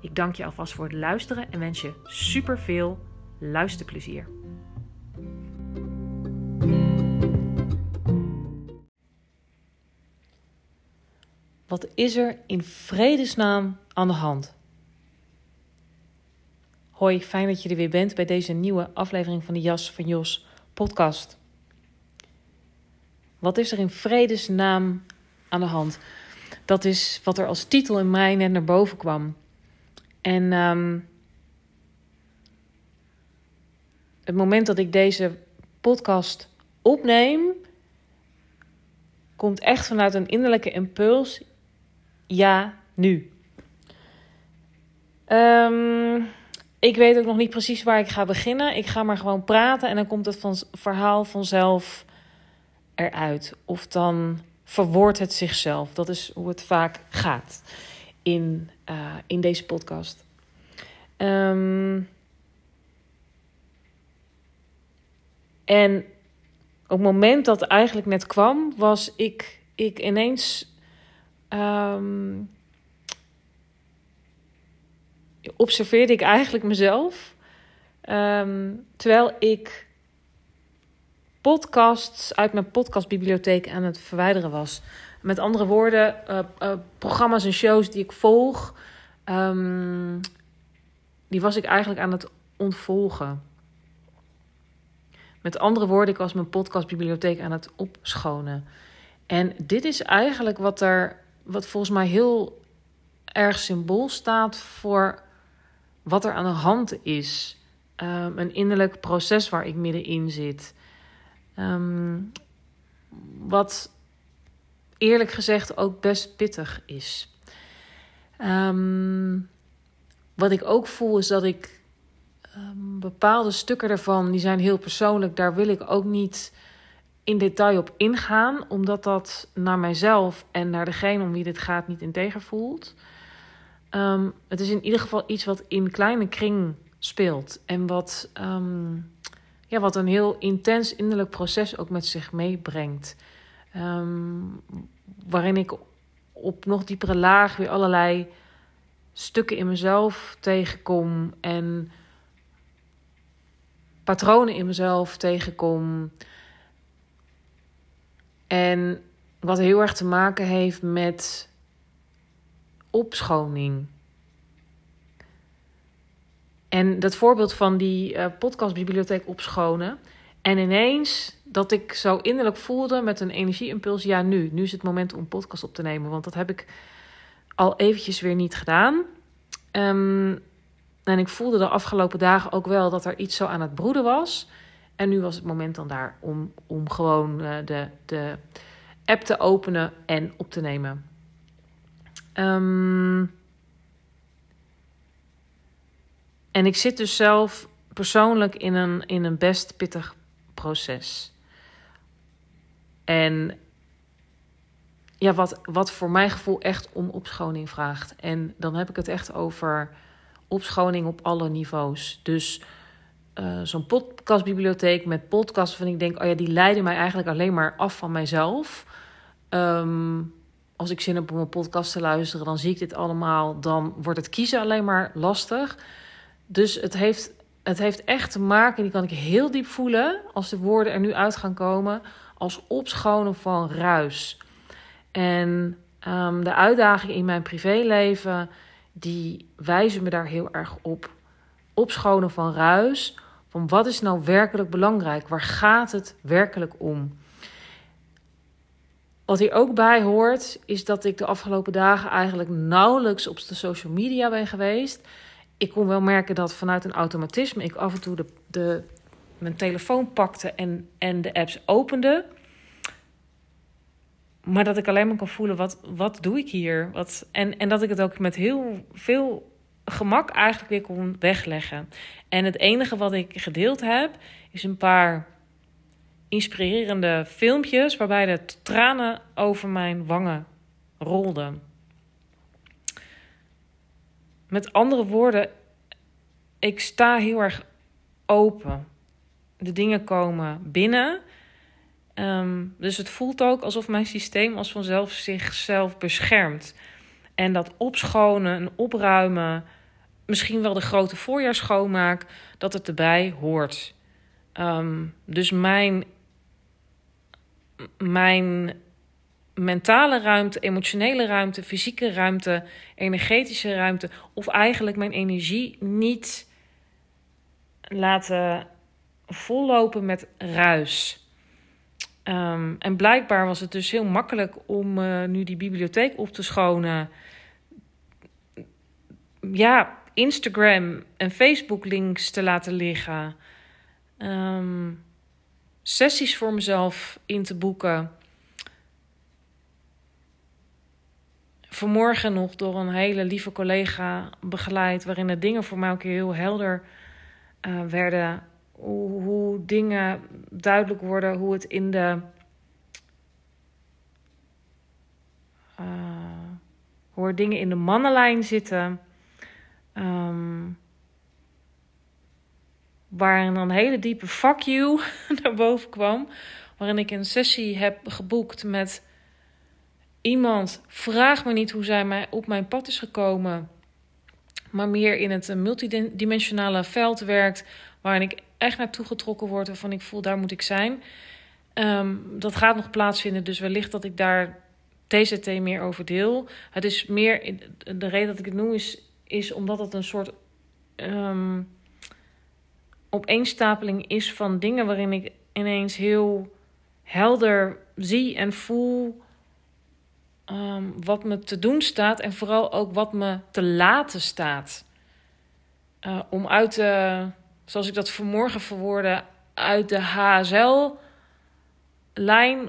Ik dank je alvast voor het luisteren en wens je super veel luisterplezier. Wat is er in vredesnaam aan de hand? Hoi, fijn dat je er weer bent bij deze nieuwe aflevering van de Jas van Jos podcast. Wat is er in vredesnaam aan de hand? Dat is wat er als titel in mij net naar boven kwam. En um, het moment dat ik deze podcast opneem, komt echt vanuit een innerlijke impuls. Ja, nu. Um, ik weet ook nog niet precies waar ik ga beginnen. Ik ga maar gewoon praten en dan komt het verhaal vanzelf eruit. Of dan verwoordt het zichzelf. Dat is hoe het vaak gaat in, uh, in deze podcast. Um, en op het moment dat het eigenlijk net kwam, was ik, ik ineens. Um, observeerde ik eigenlijk mezelf. Um, terwijl ik podcasts uit mijn podcastbibliotheek aan het verwijderen was. Met andere woorden, uh, uh, programma's en shows die ik volg, um, die was ik eigenlijk aan het ontvolgen. Met andere woorden, ik was mijn podcastbibliotheek aan het opschonen. En dit is eigenlijk wat er, wat volgens mij heel erg symbool staat voor wat er aan de hand is. Um, een innerlijk proces waar ik middenin zit. Um, wat eerlijk gezegd ook best pittig is. Um, wat ik ook voel is dat ik bepaalde stukken ervan, die zijn heel persoonlijk, daar wil ik ook niet in detail op ingaan, omdat dat naar mijzelf en naar degene om wie dit gaat niet integer voelt. Um, het is in ieder geval iets wat in kleine kring speelt. En wat, ja, wat een heel intens innerlijk proces ook met zich meebrengt. Um, waarin ik op nog diepere laag weer allerlei stukken in mezelf tegenkom. En patronen in mezelf tegenkom. En wat heel erg te maken heeft met opschoning. En dat voorbeeld van die uh, podcastbibliotheek opschonen. En ineens dat ik zo innerlijk voelde met een energieimpuls. Ja, nu. Nu is het moment om podcast op te nemen. Want dat heb ik al eventjes weer niet gedaan. Um, en ik voelde de afgelopen dagen ook wel dat er iets zo aan het broeden was. En nu was het moment dan daar om, om gewoon uh, de, de app te openen en op te nemen. Um, en ik zit dus zelf persoonlijk in een, in een best pittig proces. En ja, wat, wat voor mijn gevoel echt om opschoning vraagt. En dan heb ik het echt over opschoning op alle niveaus. Dus uh, zo'n podcastbibliotheek met podcasts van ik denk, oh ja, die leiden mij eigenlijk alleen maar af van mijzelf. Um, als ik zin heb om een podcast te luisteren, dan zie ik dit allemaal. Dan wordt het kiezen alleen maar lastig. Dus het heeft, het heeft echt te maken, die kan ik heel diep voelen als de woorden er nu uit gaan komen, als opschonen van ruis. En um, de uitdagingen in mijn privéleven, die wijzen me daar heel erg op. opschonen van ruis. Van wat is nou werkelijk belangrijk? Waar gaat het werkelijk om? Wat hier ook bij hoort, is dat ik de afgelopen dagen eigenlijk nauwelijks op de social media ben geweest. Ik kon wel merken dat vanuit een automatisme ik af en toe de, de, mijn telefoon pakte en, en de apps opende. Maar dat ik alleen maar kan voelen, wat, wat doe ik hier? Wat, en, en dat ik het ook met heel veel gemak eigenlijk weer kon wegleggen. En het enige wat ik gedeeld heb, is een paar inspirerende filmpjes waarbij de tranen over mijn wangen rolden. Met andere woorden, ik sta heel erg open. De dingen komen binnen. Ehm, dus het voelt ook alsof mijn systeem als vanzelf zichzelf beschermt. En dat opschonen en opruimen, misschien wel de grote voorjaarsschoonmaak, dat het erbij hoort. Ehm, dus mijn mijn mentale ruimte, emotionele ruimte, fysieke ruimte, energetische ruimte, of eigenlijk mijn energie niet laten vollopen met ruis. Ehm, en blijkbaar was het dus heel makkelijk om uh, nu die bibliotheek op te schonen. Ja, Instagram en Facebook links te laten liggen. Um, sessies voor mezelf in te boeken. Vanmorgen nog door een hele lieve collega begeleid, waarin de dingen voor mij ook heel helder uh, werden. Hoe, dingen duidelijk worden, hoe het in de. Uh, hoe er dingen in de mannenlijn zitten. Um, waarin een hele diepe fuck you naar boven kwam. Waarin ik een sessie heb geboekt met iemand. Vraag me niet hoe zij mij op mijn pad is gekomen. Maar meer in het multidimensionale veld werkt. Waarin ik echt naartoe getrokken word. Waarvan ik voel, daar moet ik zijn. Ehm, dat gaat nog plaatsvinden. Dus wellicht dat ik daar TCT meer over deel. Het is meer. De reden dat ik het noem is, is omdat het een soort. Ehm, opeenstapeling is van dingen waarin ik ineens heel helder zie en voel ehm, wat me te doen staat en vooral ook wat me te laten staat. Uh, om uit de, zoals ik dat vanmorgen verwoordde, uit de HSL-lijn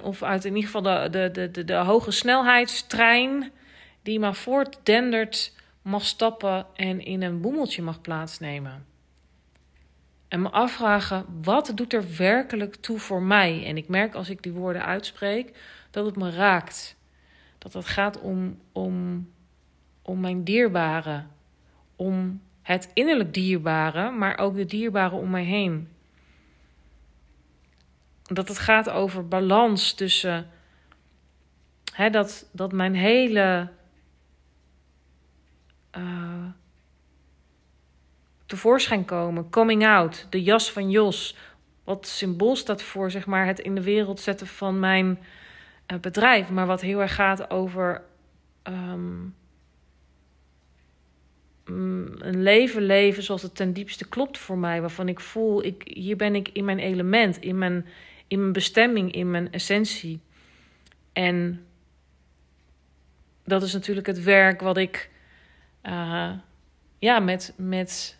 of uit in ieder geval de, de, de, de, de hoge snelheidstrein die maar voortdendert mag stappen en in een boemeltje mag plaatsnemen. En me afvragen, wat doet er werkelijk toe voor mij? En ik merk als ik die woorden uitspreek, dat het me raakt. Dat het gaat om, om, om mijn dierbare. Om het innerlijk dierbare, maar ook de dierbaren om mij heen. Dat het gaat over balans tussen. Hè, dat, dat mijn hele. Uh, tevoorschijn komen. Coming out, de jas van Jos. Wat symbool staat voor zeg maar, het in de wereld zetten van mijn bedrijf. Maar wat heel erg gaat over um, een leven leven zoals het ten diepste klopt voor mij. Waarvan ik voel, ik, hier ben ik in mijn element, in mijn, in mijn bestemming, in mijn essentie. En dat is natuurlijk het werk wat ik uh, ja, met, met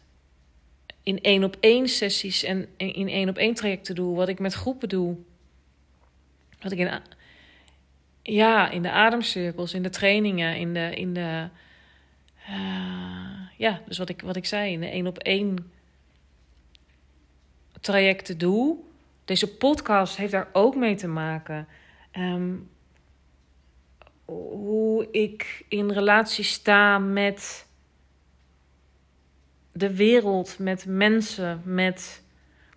in één op één sessies en in één op één trajecten doe, wat ik met groepen doe. Wat ik in, ja, in de ademcirkels, in de trainingen, in de. In de uh, ja, dus wat ik, wat ik zei, in de één op één trajecten doe. Deze podcast heeft daar ook mee te maken. Um, hoe ik in relatie sta met de wereld, met mensen, met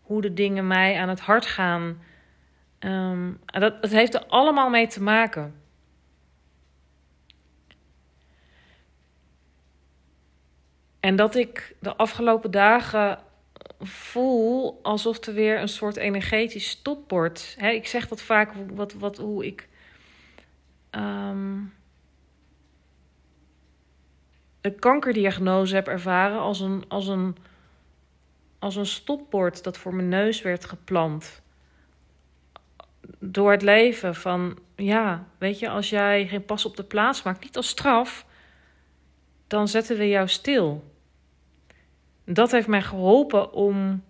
hoe de dingen mij aan het hart gaan. Um, dat, heeft er allemaal mee te maken. En dat ik de afgelopen dagen voel alsof er weer een soort energetisch stopbord. Ik zeg dat vaak, wat, wat, hoe ik. Um, de kankerdiagnose heb ervaren als een, als een als een stopbord dat voor mijn neus werd geplant. Door het leven van, ja, weet je, als jij geen pas op de plaats maakt, niet als straf, dan zetten we jou stil. Dat heeft mij geholpen om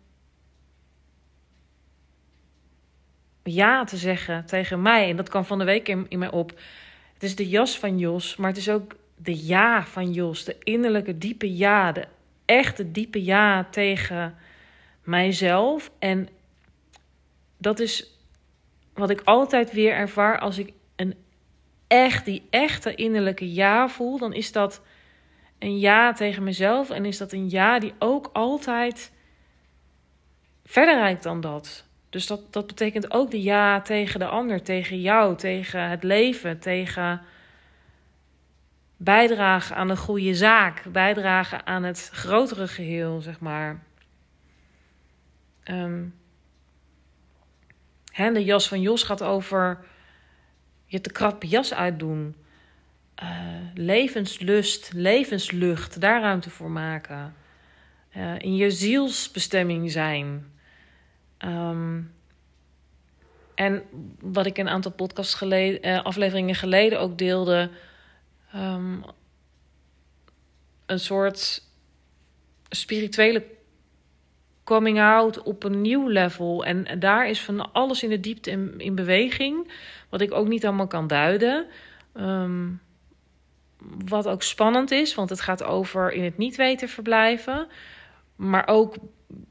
ja te zeggen tegen mij. En dat kan van de week in, in mij op. Het is de jas van Jos, maar het is ook de ja van Jos. De innerlijke diepe ja. De echte diepe ja tegen mijzelf. En dat is wat ik altijd weer ervaar als ik een echt, die echte innerlijke ja voel. Dan is dat een ja tegen mezelf. En is dat een ja die ook altijd verder reikt dan dat. Dus dat, dat betekent ook de ja tegen de ander, tegen jou, tegen het leven, tegen bijdragen aan een goede zaak, bijdragen aan het grotere geheel, zeg maar. Um, hè, de jas van Jos gaat over je te krappe jas uitdoen. Uh, levenslust, levenslucht, daar ruimte voor maken. Uh, in je zielsbestemming zijn. Um, en wat ik een aantal podcast geleden, uh, afleveringen geleden ook deelde. Um, een soort spirituele coming out op een nieuw level. En, daar is van alles in de diepte in, in beweging. Wat ik ook niet allemaal kan duiden. Um, wat ook spannend is, want het gaat over in het niet weten verblijven. Maar ook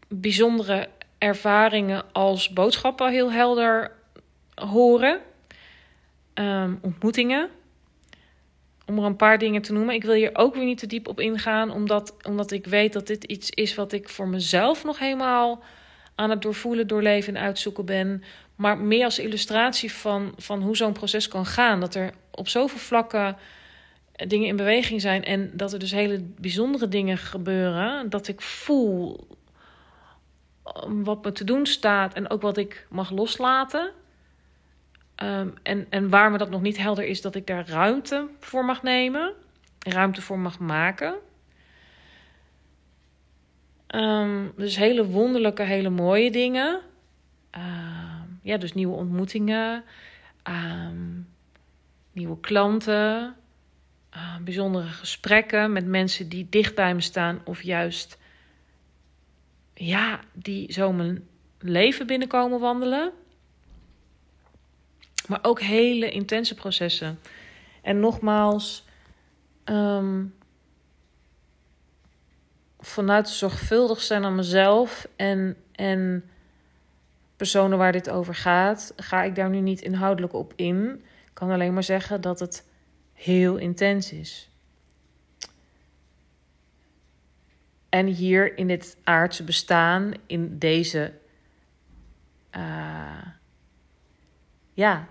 bijzondere ervaringen als boodschappen heel helder horen. Um, ontmoetingen. Om er een paar dingen te noemen. Ik wil hier ook weer niet te diep op ingaan, omdat, omdat ik weet dat dit iets is wat ik voor mezelf nog helemaal aan het doorvoelen, doorleven en uitzoeken ben. Maar meer als illustratie van, van hoe zo'n proces kan gaan. Dat er op zoveel vlakken dingen in beweging zijn en dat er dus hele bijzondere dingen gebeuren. Dat ik voel wat me te doen staat en ook wat ik mag loslaten. Um, en, en waar me dat nog niet helder is, dat ik daar ruimte voor mag nemen, ruimte voor mag maken. Um, dus hele wonderlijke, hele mooie dingen. Uh, ja, dus nieuwe ontmoetingen, nieuwe klanten, bijzondere gesprekken met mensen die dicht bij me staan of juist ja, die zo mijn leven binnenkomen wandelen. Maar ook hele intense processen. En nogmaals, um, vanuit zorgvuldig zijn aan mezelf en, en personen waar dit over gaat, ga ik daar nu niet inhoudelijk op in. Ik kan alleen maar zeggen dat het heel intens is. En hier in dit aardse bestaan, in deze uh, ja,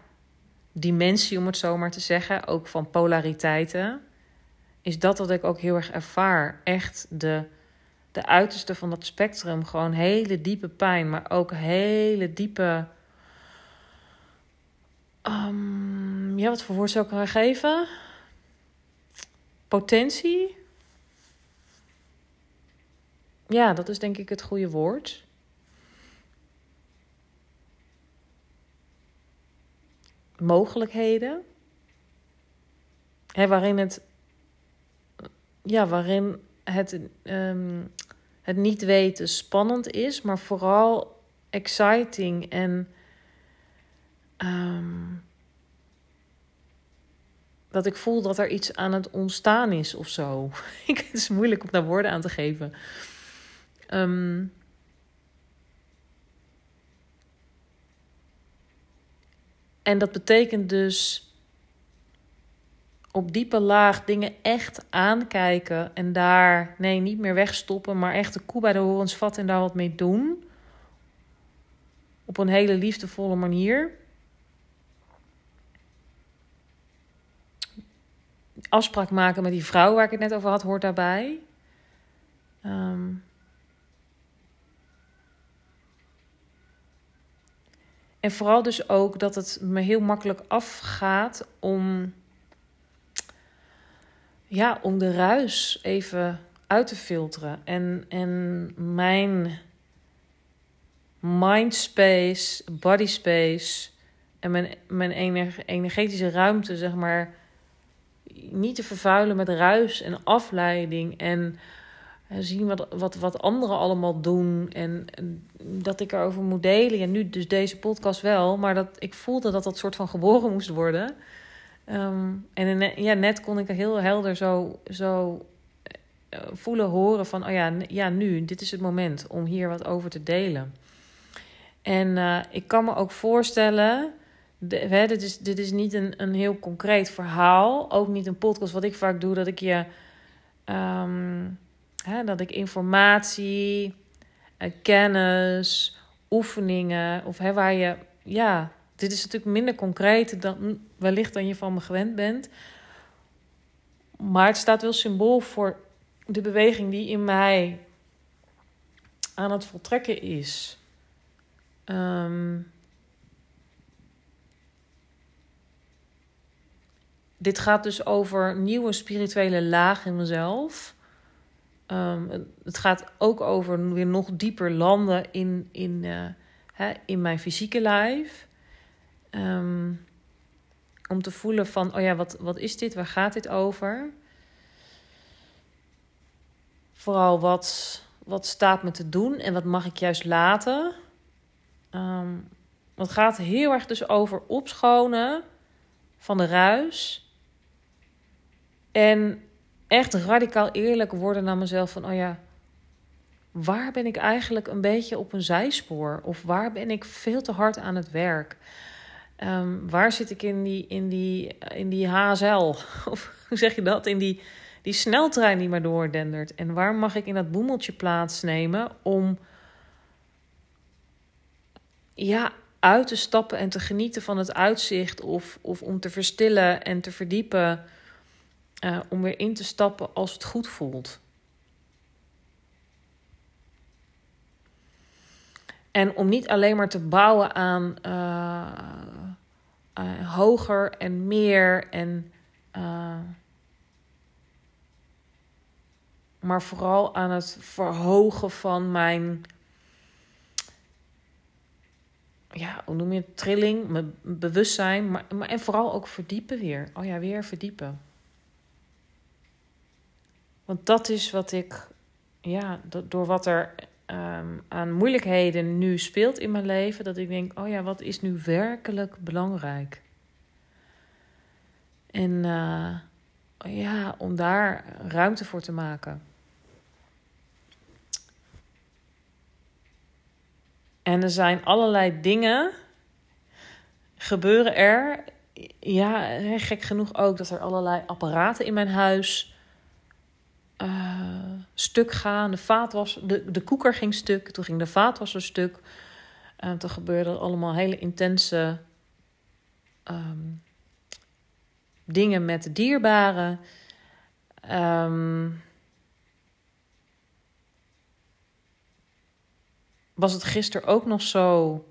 dimensie, om het zo maar te zeggen, ook van polariteiten, is dat wat ik ook heel erg ervaar. Echt de, de uiterste van dat spectrum. Gewoon hele diepe pijn, maar ook hele diepe. Um, ja, wat voor woord zou ik er geven? Potentie. Ja, dat is denk ik het goede woord. Mogelijkheden. Hè, waarin het, ja, waarin het, um, het niet weten spannend is, maar vooral exciting en um, dat ik voel dat er iets aan het ontstaan is of zo. het is moeilijk om daar woorden aan te geven. Um, En dat betekent dus op diepe laag dingen echt aankijken en daar, nee, niet meer wegstoppen, maar echt de koe bij de horens vatten en daar wat mee doen. Op een hele liefdevolle manier. Afspraak maken met die vrouw waar ik het net over had, hoort daarbij. Um, En vooral dus ook dat het me heel makkelijk afgaat om, ja, om de ruis even uit te filteren. En, en mijn mindspace, body space en mijn, mijn energetische ruimte, zeg maar, niet te vervuilen met ruis en afleiding en zien wat, wat, wat anderen allemaal doen en, dat ik erover moet delen. Ja, nu dus deze podcast wel, maar dat ik voelde dat dat soort van geboren moest worden. Ehm, en ja, net kon ik heel helder zo, zo eh, voelen, horen van, oh ja, ja, nu, dit is het moment om hier wat over te delen. En uh, ik kan me ook voorstellen, hè, dit, is, dit is niet een, een heel concreet verhaal, ook niet een podcast wat ik vaak doe, dat ik je, um, hè, dat ik informatie, uh, kennis, oefeningen, of hè, waar je, ja, dit is natuurlijk minder concreet dan wellicht dan je van me gewend bent. Maar het staat wel symbool voor de beweging die in mij aan het voltrekken is. Um, dit gaat dus over nieuwe spirituele laag in mezelf. Um, het gaat ook over weer nog dieper landen in, in, uh, hè, in mijn fysieke lijf. Um, om te voelen van, oh ja, wat, wat is dit? Waar gaat dit over? Vooral wat, wat staat me te doen en wat mag ik juist laten? Um, het gaat heel erg dus over opschonen van de ruis. En echt radicaal eerlijk worden naar mezelf van, oh ja, waar ben ik eigenlijk een beetje op een zijspoor? Of waar ben ik veel te hard aan het werk? Um, waar zit ik in die, in die, in die HSL? Of hoe zeg je dat? In die, die sneltrein die maar doordendert. En waar mag ik in dat boemeltje plaatsnemen om ja, uit te stappen en te genieten van het uitzicht? Of, of om te verstillen en te verdiepen. Uh, om weer in te stappen als het goed voelt. En om niet alleen maar te bouwen aan uh, uh, hoger en meer en. Maar vooral aan het verhogen van mijn. Ja, hoe noem je het? Trilling, mijn bewustzijn. Maar, maar, en vooral ook verdiepen weer. Oh ja, weer verdiepen. Want dat is wat ik. Ja, door wat er um, aan moeilijkheden nu speelt in mijn leven, dat ik denk: oh ja, wat is nu werkelijk belangrijk? En uh, ja, om daar ruimte voor te maken. En er zijn allerlei dingen gebeuren er. Ja, gek genoeg ook dat er allerlei apparaten in mijn huis uh, stuk gaan. De vaatwas, de, de koeker ging stuk. Toen ging de vaatwasser stuk. En toen gebeurden allemaal hele intense um, dingen met de dierbaren. Um, was het gisteren ook nog zo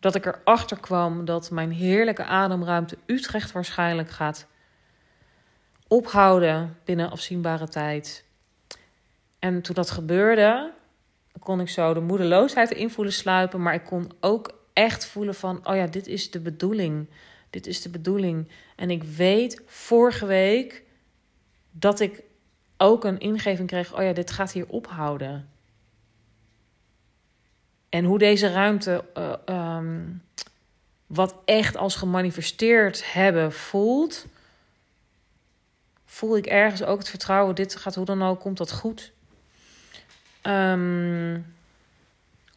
dat ik erachter kwam dat mijn heerlijke ademruimte Utrecht waarschijnlijk gaat ophouden binnen afzienbare tijd. En toen dat gebeurde, kon ik zo de moedeloosheid erin voelen sluipen. Maar ik kon ook echt voelen van, oh ja, dit is de bedoeling. Dit is de bedoeling. En ik weet vorige week dat ik ook een ingeving kreeg, oh ja, dit gaat hier ophouden. En hoe deze ruimte, uh, um, wat echt als gemanifesteerd hebben voelt, voel ik ergens ook het vertrouwen, dit gaat hoe dan ook, komt dat goed. Um,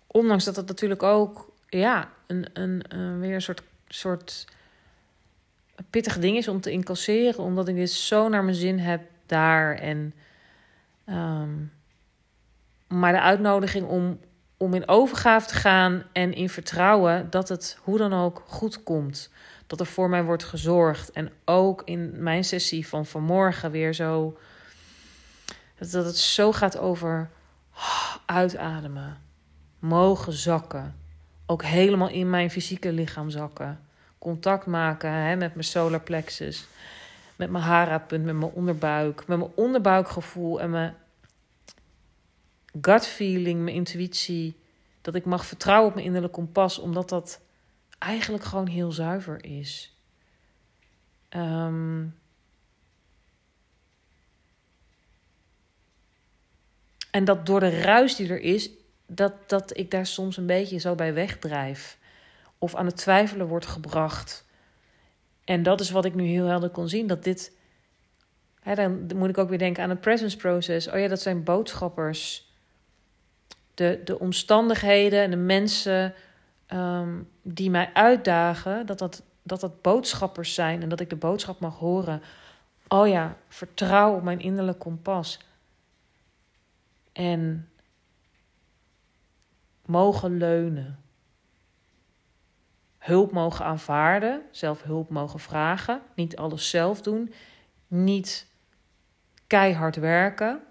ondanks dat het natuurlijk ook, ja, een, een, een, weer een soort, soort pittig ding is om te incasseren, omdat ik dit zo naar mijn zin heb daar. En, um, maar de uitnodiging om, om in overgave te gaan en in vertrouwen dat het hoe dan ook goed komt dat er voor mij wordt gezorgd. En ook in mijn sessie van vanmorgen weer zo. Dat het zo gaat over uitademen, mogen zakken. Ook helemaal in mijn fysieke lichaam zakken. Contact maken hè, met mijn solar plexus, met mijn hara-punt, met mijn onderbuik, met mijn onderbuikgevoel en mijn gut feeling, mijn intuïtie Dat ik mag vertrouwen op mijn innerlijk kompas, omdat dat eigenlijk gewoon heel zuiver is. Um, en dat door de ruis die er is, dat, dat ik daar soms een beetje zo bij wegdrijf. Of aan het twijfelen wordt gebracht. En dat is wat ik nu heel helder kon zien. Dat dit. Hè, dan moet ik ook weer denken aan het presence process. Oh ja, dat zijn boodschappers. De, de omstandigheden en de mensen Ehm, die mij uitdagen, dat dat, dat dat boodschappers zijn en dat ik de boodschap mag horen. Oh ja, vertrouw op mijn innerlijk kompas. En mogen leunen. Hulp mogen aanvaarden, zelf hulp mogen vragen, niet alles zelf doen, niet keihard werken,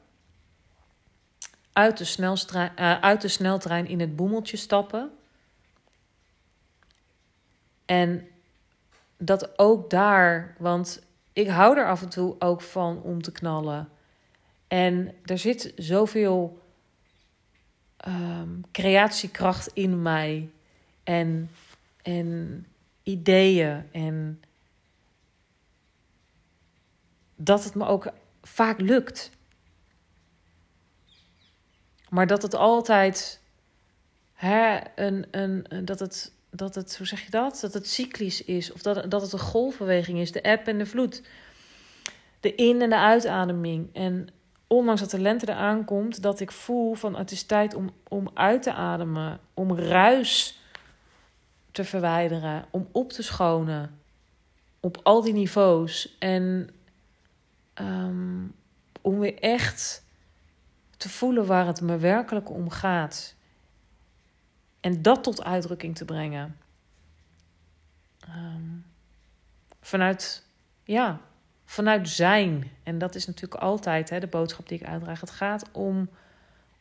uit de, uh, uit de sneltrein in het boemeltje stappen en dat ook daar, want ik hou er af en toe ook van om te knallen. En er zit zoveel um, creatiekracht in mij. En, en ideeën. En dat het me ook vaak lukt. Maar dat het altijd hè, een, een, dat het dat het, hoe zeg je dat? Dat het cyclisch is. Of dat, dat het een golfbeweging is. De eb en de vloed. De in- en de uitademing. En ondanks dat de lente eraan komt, dat ik voel van het is tijd om, om uit te ademen. Om ruis te verwijderen. Om op te schonen. Op al die niveaus. En ehm, om weer echt te voelen waar het me werkelijk om gaat. En dat tot uitdrukking te brengen. Um, vanuit, ja, vanuit zijn. En dat is natuurlijk altijd hè, de boodschap die ik uitdraag. Het gaat om,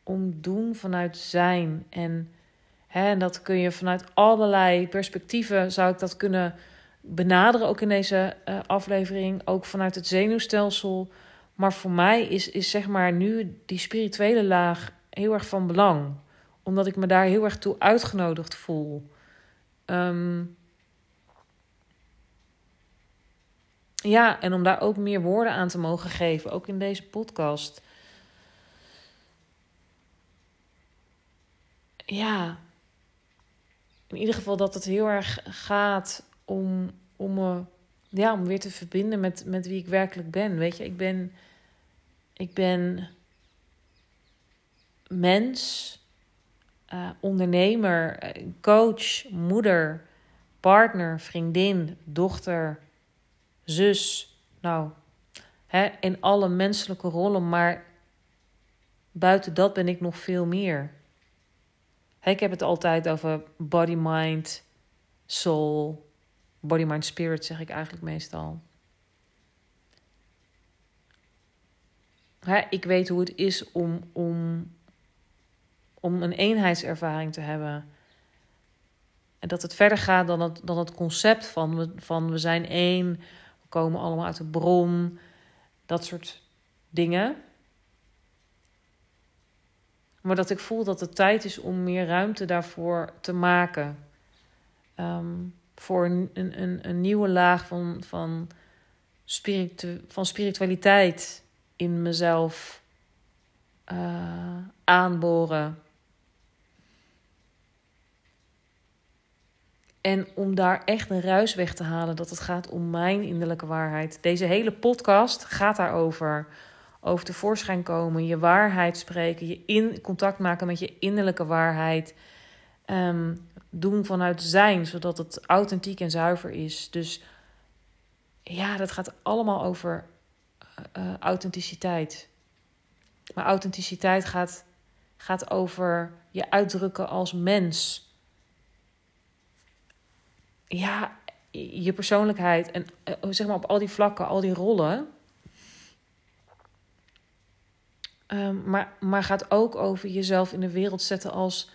om doen vanuit zijn. En, hè, en dat kun je vanuit allerlei perspectieven, zou ik dat kunnen benaderen, ook in deze uh, aflevering. Ook vanuit het zenuwstelsel. Maar voor mij is, is zeg maar nu die spirituele laag heel erg van belang omdat ik me daar heel erg toe uitgenodigd voel. Ehm, ja, en om daar ook meer woorden aan te mogen geven, ook in deze podcast. Ja, in ieder geval dat het heel erg gaat om, om me ja, om weer te verbinden met, met wie ik werkelijk ben. Weet je, ik ben, ik ben mens uh, ondernemer, eh, coach, moeder, partner, vriendin, dochter, zus. Nou, hè, in alle menselijke rollen, maar buiten dat ben ik nog veel meer. Hè, ik heb het altijd over body, mind, soul. Body, mind, spirit zeg ik eigenlijk meestal. Hè, ik weet hoe het is om, om om een eenheidservaring te hebben. En dat het verder gaat dan het, dan het concept van we, van we zijn één, we komen allemaal uit de bron, dat soort dingen. Maar dat ik voel dat het tijd is om meer ruimte daarvoor te maken. Ehm, voor een, een, een nieuwe laag van, van, spiritu van spiritualiteit in mezelf uh, aanboren. En om daar echt een ruis weg te halen, dat het gaat om mijn innerlijke waarheid. Deze hele podcast gaat daarover. Over tevoorschijn komen, je waarheid spreken, je in contact maken met je innerlijke waarheid. Um, doen vanuit zijn, zodat het authentiek en zuiver is. Dus ja, dat gaat allemaal over uh, authenticiteit. Maar authenticiteit gaat, gaat over je uitdrukken als mens ja, je persoonlijkheid en uh, zeg maar op al die vlakken, al die rollen. Um, maar, maar gaat ook over jezelf in de wereld zetten als.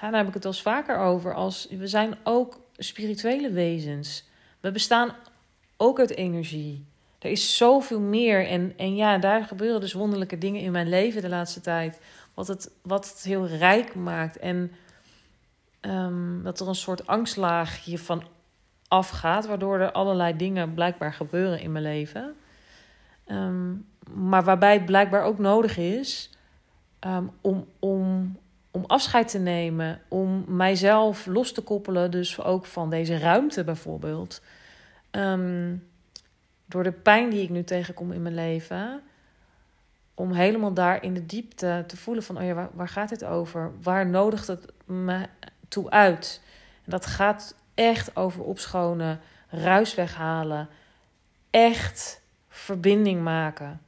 daar heb ik het al vaker over. Als, we zijn ook spirituele wezens. We bestaan ook uit energie. Er is zoveel meer. En, en ja, daar gebeuren dus wonderlijke dingen in mijn leven de laatste tijd. Wat het, wat het heel rijk maakt. En ehm, dat er een soort angstlaagje van afgaat, waardoor er allerlei dingen blijkbaar gebeuren in mijn leven. Ehm, maar waarbij het blijkbaar ook nodig is ehm, om, om, om afscheid te nemen, om mijzelf los te koppelen, dus ook van deze ruimte bijvoorbeeld. door de pijn die ik nu tegenkom in mijn leven, om helemaal daar in de diepte te voelen van, oh ja, waar, waar gaat dit over? Waar nodigt het me toe uit? En dat gaat echt over opschonen, ruis weghalen, echt verbinding maken.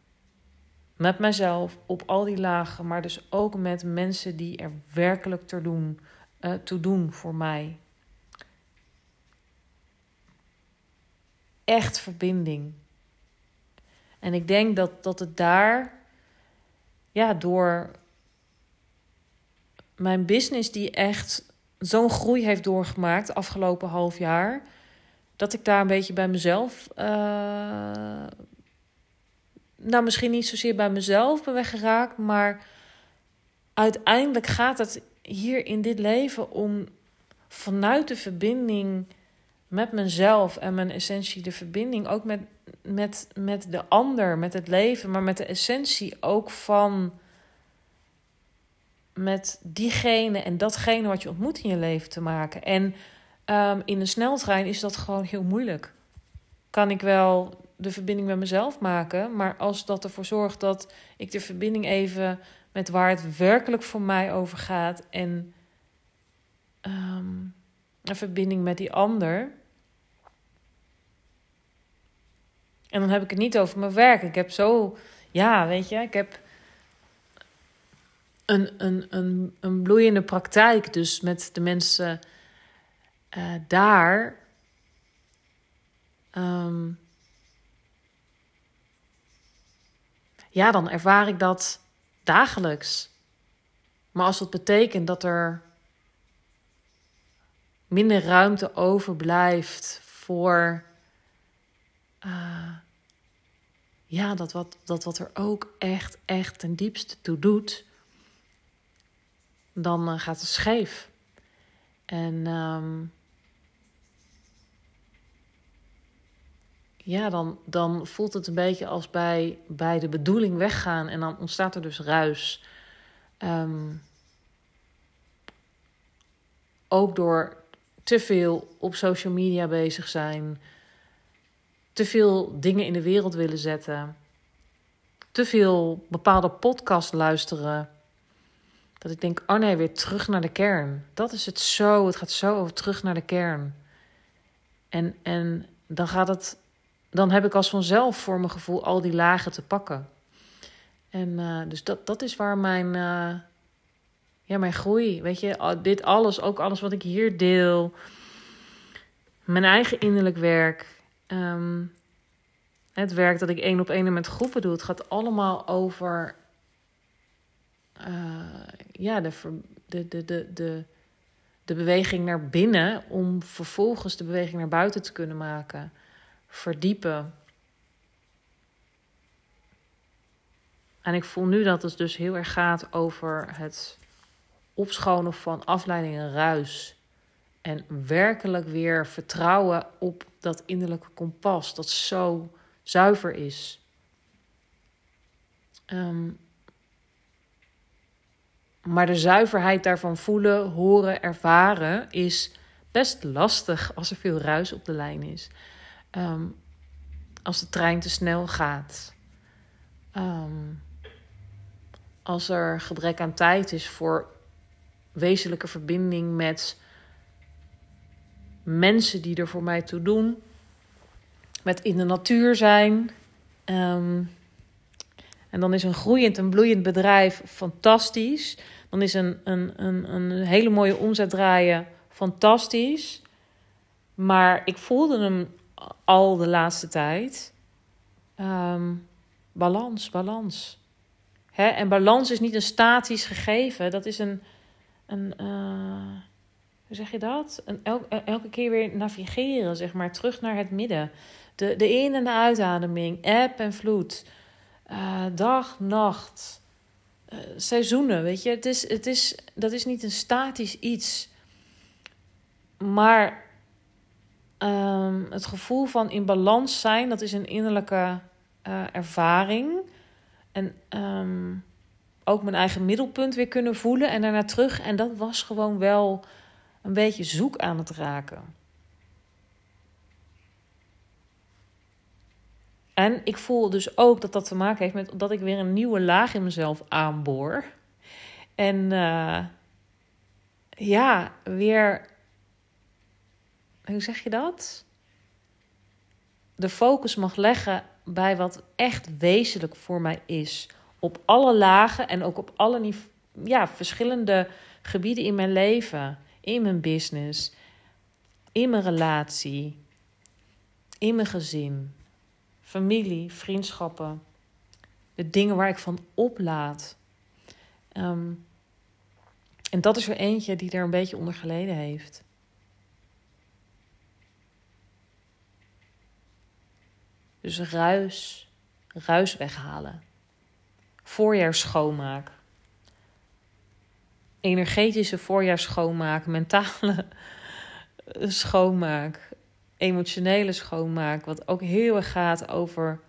Met mezelf op al die lagen, maar dus ook met mensen die er werkelijk te doen, uh, toe doen voor mij. Echt verbinding. En ik denk dat, dat het daar ja, door mijn business die echt zo'n groei heeft doorgemaakt afgelopen half jaar, dat ik daar een beetje bij mezelf, uh, nou misschien niet zozeer bij mezelf ben weggeraakt, maar uiteindelijk gaat het hier in dit leven om vanuit de verbinding met mezelf en mijn essentie, de verbinding ook met, met, met de ander, met het leven, maar met de essentie ook van met diegene en datgene wat je ontmoet in je leven te maken. En um, in een sneltrein is dat gewoon heel moeilijk. Kan ik wel de verbinding met mezelf maken, maar als dat ervoor zorgt dat ik de verbinding even met waar het werkelijk voor mij over gaat en um, een verbinding met die ander En dan heb ik het niet over mijn werk. Ik heb zo, ja, weet je, ik heb een, een, een, een bloeiende praktijk. Dus met de mensen uh, daar. Um, ja, dan ervaar ik dat dagelijks. Maar als dat betekent dat er minder ruimte overblijft voor uh, ja, dat wat, dat wat er ook echt, echt ten diepste toe doet, dan uh, gaat het scheef. En um, ja, dan, dan voelt het een beetje als bij, bij de bedoeling weggaan en dan ontstaat er dus ruis. Um, ook door te veel op social media bezig zijn te veel dingen in de wereld willen zetten, te veel bepaalde podcasts luisteren. Dat ik denk, oh nee, weer terug naar de kern. Dat is het zo, het gaat zo over terug naar de kern. En, en dan gaat het, dan heb ik als vanzelf voor mijn gevoel al die lagen te pakken. En uh, dus dat, dat is waar mijn, uh, ja, mijn groei, weet je, dit alles, ook alles wat ik hier deel, mijn eigen innerlijk werk, Ehm, het werk dat ik één op één met groepen doe, het gaat allemaal over ja, de, de, de, de, de, beweging naar binnen om vervolgens de beweging naar buiten te kunnen maken. Verdiepen. En ik voel nu dat het dus heel erg gaat over het opschonen van afleiding en ruis. En werkelijk weer vertrouwen op dat innerlijke kompas, dat zo zuiver is. Ehm, maar de zuiverheid daarvan voelen, horen, ervaren is best lastig als er veel ruis op de lijn is. Ehm, als de trein te snel gaat. Ehm, als er gebrek aan tijd is voor wezenlijke verbinding met mensen die er voor mij toe doen. Met in de natuur zijn. Um, en dan is een groeiend en bloeiend bedrijf fantastisch. Dan is een, een, een, een hele mooie omzet draaien fantastisch. Maar ik voelde hem al de laatste tijd. Um, balans, balans. Hè? En balans is niet een statisch gegeven. Dat is een. een uh, hoe zeg je dat? En elke keer weer navigeren, zeg maar, terug naar het midden. De, de in- en de uitademing, eb en vloed, uh, dag, nacht, uh, seizoenen, weet je. Het is, het is, dat is niet een statisch iets. maar ehm, het gevoel van in balans zijn, dat is een innerlijke uh, ervaring. En ehm, ook mijn eigen middelpunt weer kunnen voelen en daarna terug. En dat was gewoon wel een beetje zoek aan het raken. En ik voel dus ook dat dat te maken heeft met dat ik weer een nieuwe laag in mezelf aanboor. En uh, ja, weer. Hoe zeg je dat? De focus mag leggen bij wat echt wezenlijk voor mij is. Op alle lagen en ook op alle ja, verschillende gebieden in mijn leven. In mijn business, in mijn relatie, in mijn gezin, familie, vriendschappen. De dingen waar ik van oplaad. Um, en dat is er eentje die er een beetje onder geleden heeft. Dus ruis, ruis weghalen. Voorjaarsschoonmaak. Energetische voorjaarsschoonmaak, mentale schoonmaak, emotionele schoonmaak. Wat ook heel erg gaat over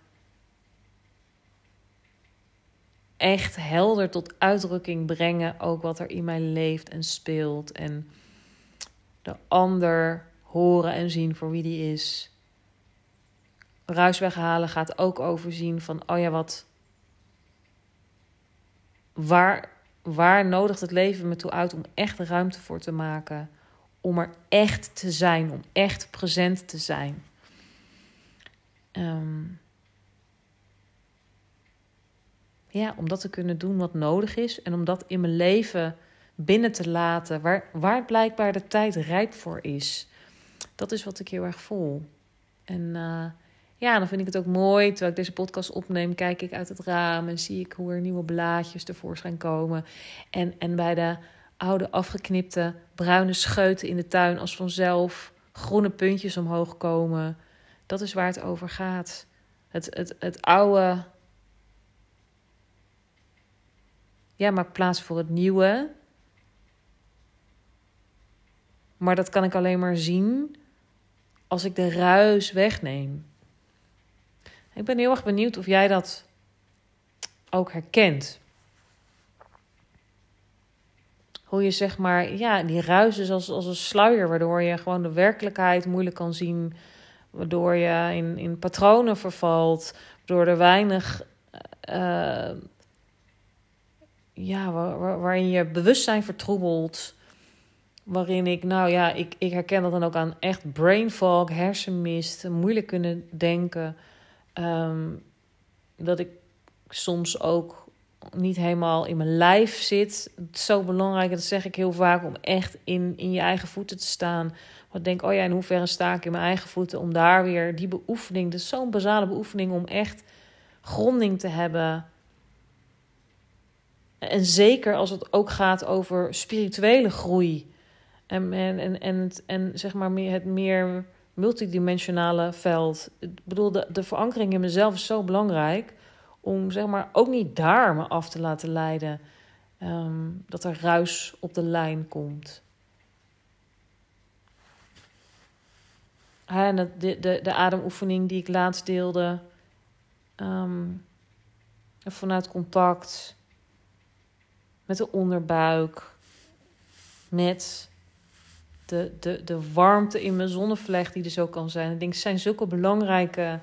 echt helder tot uitdrukking brengen. Ook wat er in mij leeft en speelt. En de ander horen en zien voor wie die is. Ruis weghalen gaat ook overzien van, oh ja, wat. Waar, waar nodigt het leven me toe uit om echt ruimte voor te maken? Om er echt te zijn, om echt present te zijn. Um, ja, om dat te kunnen doen wat nodig is en om dat in mijn leven binnen te laten, waar, waar blijkbaar de tijd rijp voor is. Dat is wat ik heel erg voel. En uh, ja, dan vind ik het ook mooi. Terwijl ik deze podcast opneem, kijk ik uit het raam en zie ik hoe er nieuwe blaadjes tevoorschijn komen. En, en bij de oude afgeknipte bruine scheuten in de tuin als vanzelf groene puntjes omhoog komen. Dat is waar het over gaat. Het, het, het oude Ja, maak plaats voor het nieuwe. Maar dat kan ik alleen maar zien als ik de ruis wegneem. Ik ben heel erg benieuwd of jij dat ook herkent. Hoe je zeg maar, ja, die ruis is als, als een sluier, waardoor je gewoon de werkelijkheid moeilijk kan zien. Waardoor je in, in patronen vervalt, waardoor er weinig uh, ja, waar, waarin je bewustzijn vertroebelt. Waarin ik, nou ja, ik, ik herken dat dan ook aan echt brain fog, hersenmist, moeilijk kunnen denken. Ehm, dat ik soms ook niet helemaal in mijn lijf zit. Het is zo belangrijk, dat zeg ik heel vaak, om echt in, in je eigen voeten te staan. Want ik denk, oh ja, in hoeverre sta ik in mijn eigen voeten om daar weer die beoefening, dus zo'n basale beoefening om echt gronding te hebben en zeker als het ook gaat over spirituele groei. En, en, en, en, en zeg maar meer, het meer multidimensionale veld. Ik bedoel, de verankering in mezelf is zo belangrijk. Om zeg maar ook niet daar me af te laten leiden. Ehm, dat er ruis op de lijn komt. en de, de, de ademoefening die ik laatst deelde. Um, vanuit contact met de onderbuik, met de, de, de warmte in mijn zonnevlecht die er zo kan zijn. Ik denk, het zijn zulke belangrijke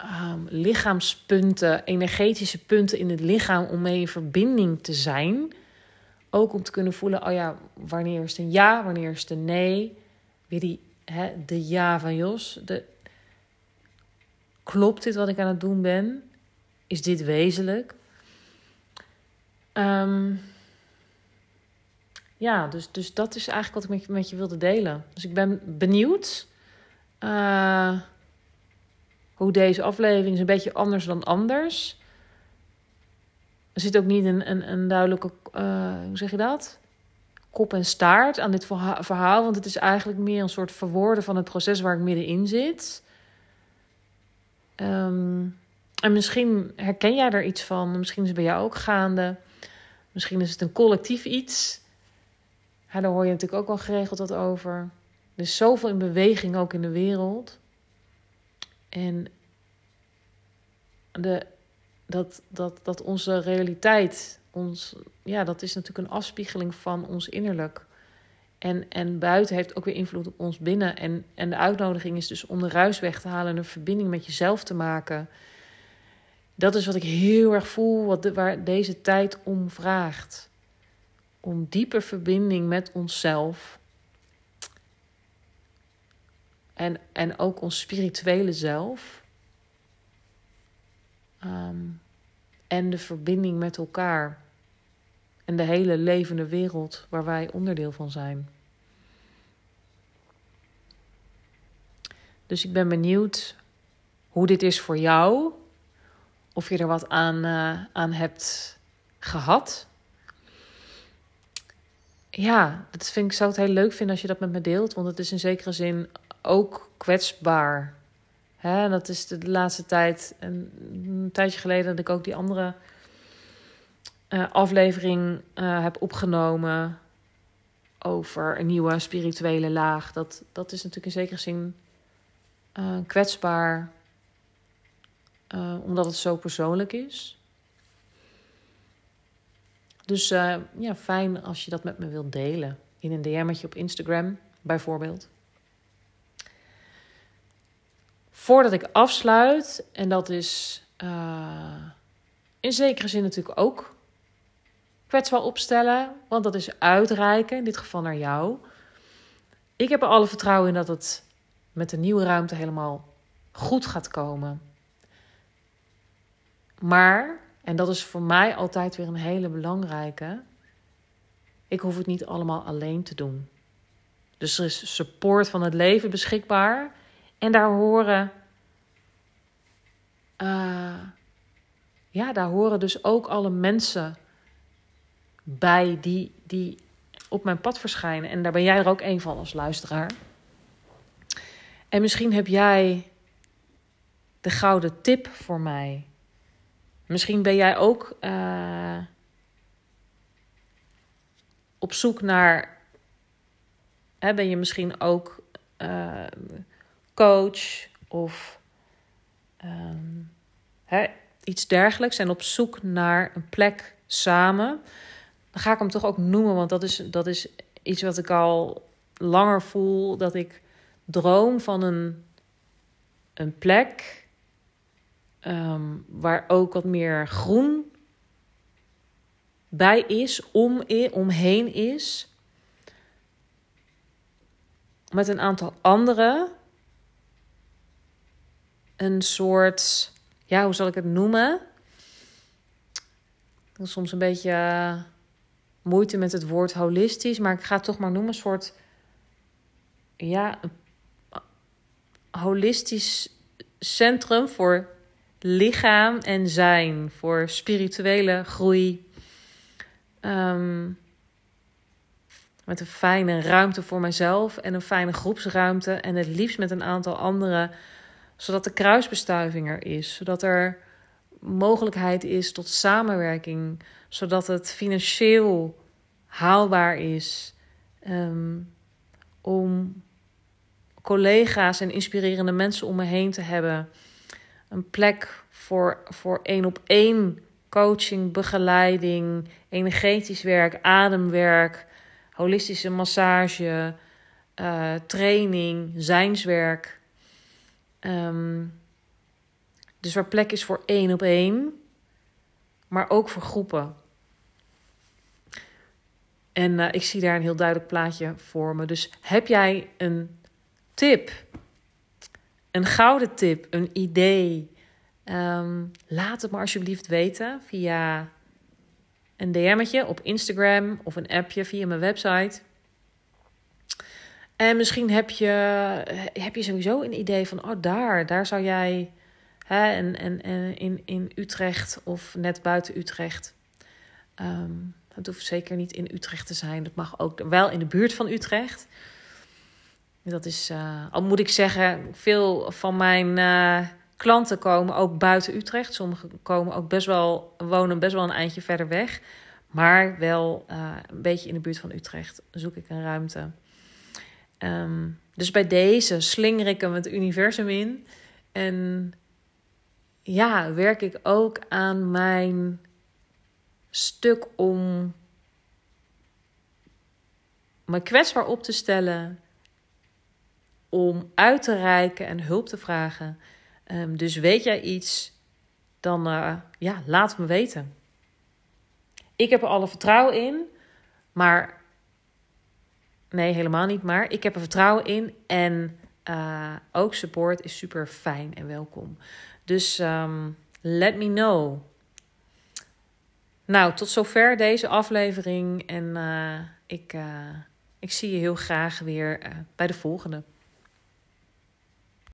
um, lichaamspunten, energetische punten in het lichaam om mee in verbinding te zijn. Ook om te kunnen voelen, oh ja, wanneer is het een ja, wanneer is het een nee. Weer die, hè, de ja van Jos. De, klopt dit wat ik aan het doen ben? Is dit wezenlijk? Um, ja, dus, dus dat is eigenlijk wat ik met je, met je wilde delen. Dus ik ben benieuwd uh, hoe deze aflevering is een beetje anders dan anders. Er zit ook niet een, een, een duidelijke, uh, hoe zeg je dat? Kop en staart aan dit verhaal. Want het is eigenlijk meer een soort verwoorden van het proces waar ik middenin zit. Um, en misschien herken jij er iets van. Misschien is het bij jou ook gaande. Misschien is het een collectief iets. Ja, daar hoor je natuurlijk ook wel geregeld wat over. Er is zoveel in beweging ook in de wereld. En de, dat, dat, dat onze realiteit, ons, ja, dat is natuurlijk een afspiegeling van ons innerlijk. En, en buiten heeft ook weer invloed op ons binnen. En, en de uitnodiging is dus om de ruis weg te halen en een verbinding met jezelf te maken. Dat is wat ik heel erg voel, wat de, waar deze tijd om vraagt. Om diepe verbinding met onszelf. En, en ook ons spirituele zelf. Ehm, en de verbinding met elkaar. En de hele levende wereld waar wij onderdeel van zijn. Dus ik ben benieuwd hoe dit is voor jou. Of je er wat aan, uh, aan hebt gehad. Ja, dat vind ik, zou het heel leuk vinden als je dat met me deelt. Want het is in zekere zin ook kwetsbaar. Hè, dat is de, laatste tijd. Een, tijdje geleden dat ik ook die andere uh, aflevering uh, heb opgenomen. Over een nieuwe spirituele laag. Dat, dat is natuurlijk in zekere zin uh, kwetsbaar, omdat het zo persoonlijk is. Dus ja, fijn als je dat met me wilt delen. In een DM'tje op Instagram, bijvoorbeeld. Voordat ik afsluit, en dat is in zekere zin natuurlijk ook kwetsbaar opstellen, want dat is uitreiken, in dit geval naar jou. Ik heb er alle vertrouwen in dat het met de nieuwe ruimte helemaal goed gaat komen. Maar, en dat is voor mij altijd weer een hele belangrijke, ik hoef het niet allemaal alleen te doen. Dus er is support van het leven beschikbaar. En daar horen. Uh, ja, daar horen dus ook alle mensen bij die, die op mijn pad verschijnen. En daar ben jij er ook een van als luisteraar. En misschien heb jij de gouden tip voor mij. Misschien ben jij ook uh, op zoek naar. Hè, ben je misschien ook uh, coach of hè, iets dergelijks en op zoek naar een plek samen. Dan ga ik hem toch ook noemen, want dat is, dat is iets wat ik al langer voel. Dat ik droom van een, een plek um, waar ook wat meer groen bij is, om, omheen is. Met een aantal andere. Een soort, ja, hoe zal ik het noemen? Soms een beetje uh, moeite met het woord holistisch, maar ik ga het toch maar noemen. Een soort, ja, een holistisch centrum voor lichaam en zijn, voor spirituele groei. Um, met een fijne ruimte voor mezelf en een fijne groepsruimte. En het liefst met een aantal anderen, zodat de kruisbestuiving er is. Zodat er mogelijkheid is tot samenwerking. Zodat het financieel haalbaar is. Um, om collega's en inspirerende mensen om me heen te hebben. Een plek voor, voor één op één coaching, begeleiding, energetisch werk, ademwerk, holistische massage, uh, training, zijnswerk. Um, dus waar plek is voor één op één, maar ook voor groepen. En uh, ik zie daar een heel duidelijk plaatje voor me. Dus heb jij een tip, een gouden tip, een idee, um, laat het maar alsjeblieft weten via een DM'tje op Instagram of een appje via mijn website. En misschien heb je, heb je sowieso een idee van, oh daar, daar zou jij, hè, en, en, en in, in Utrecht of net buiten Utrecht. Um, dat hoeft zeker niet in Utrecht te zijn. Dat mag ook wel in de buurt van Utrecht. Dat is, uh, al moet ik zeggen, veel van mijn uh, klanten komen ook buiten Utrecht. Sommigen komen ook best wel, wonen best wel een eindje verder weg. Maar wel uh, een beetje in de buurt van Utrecht zoek ik een ruimte. Um, dus bij deze slinger ik hem het universum in. En ja, werk ik ook aan mijn stuk om me kwetsbaar op te stellen, om uit te reiken en hulp te vragen. Um, dus weet jij iets, dan uh, ja, laat me weten. Ik heb er alle vertrouwen in, maar nee, helemaal niet. Maar ik heb er vertrouwen in en uh, ook support is super fijn en welkom. Dus um, let me know. Nou, tot zover deze aflevering en uh, ik, uh, ik zie je heel graag weer bij de volgende.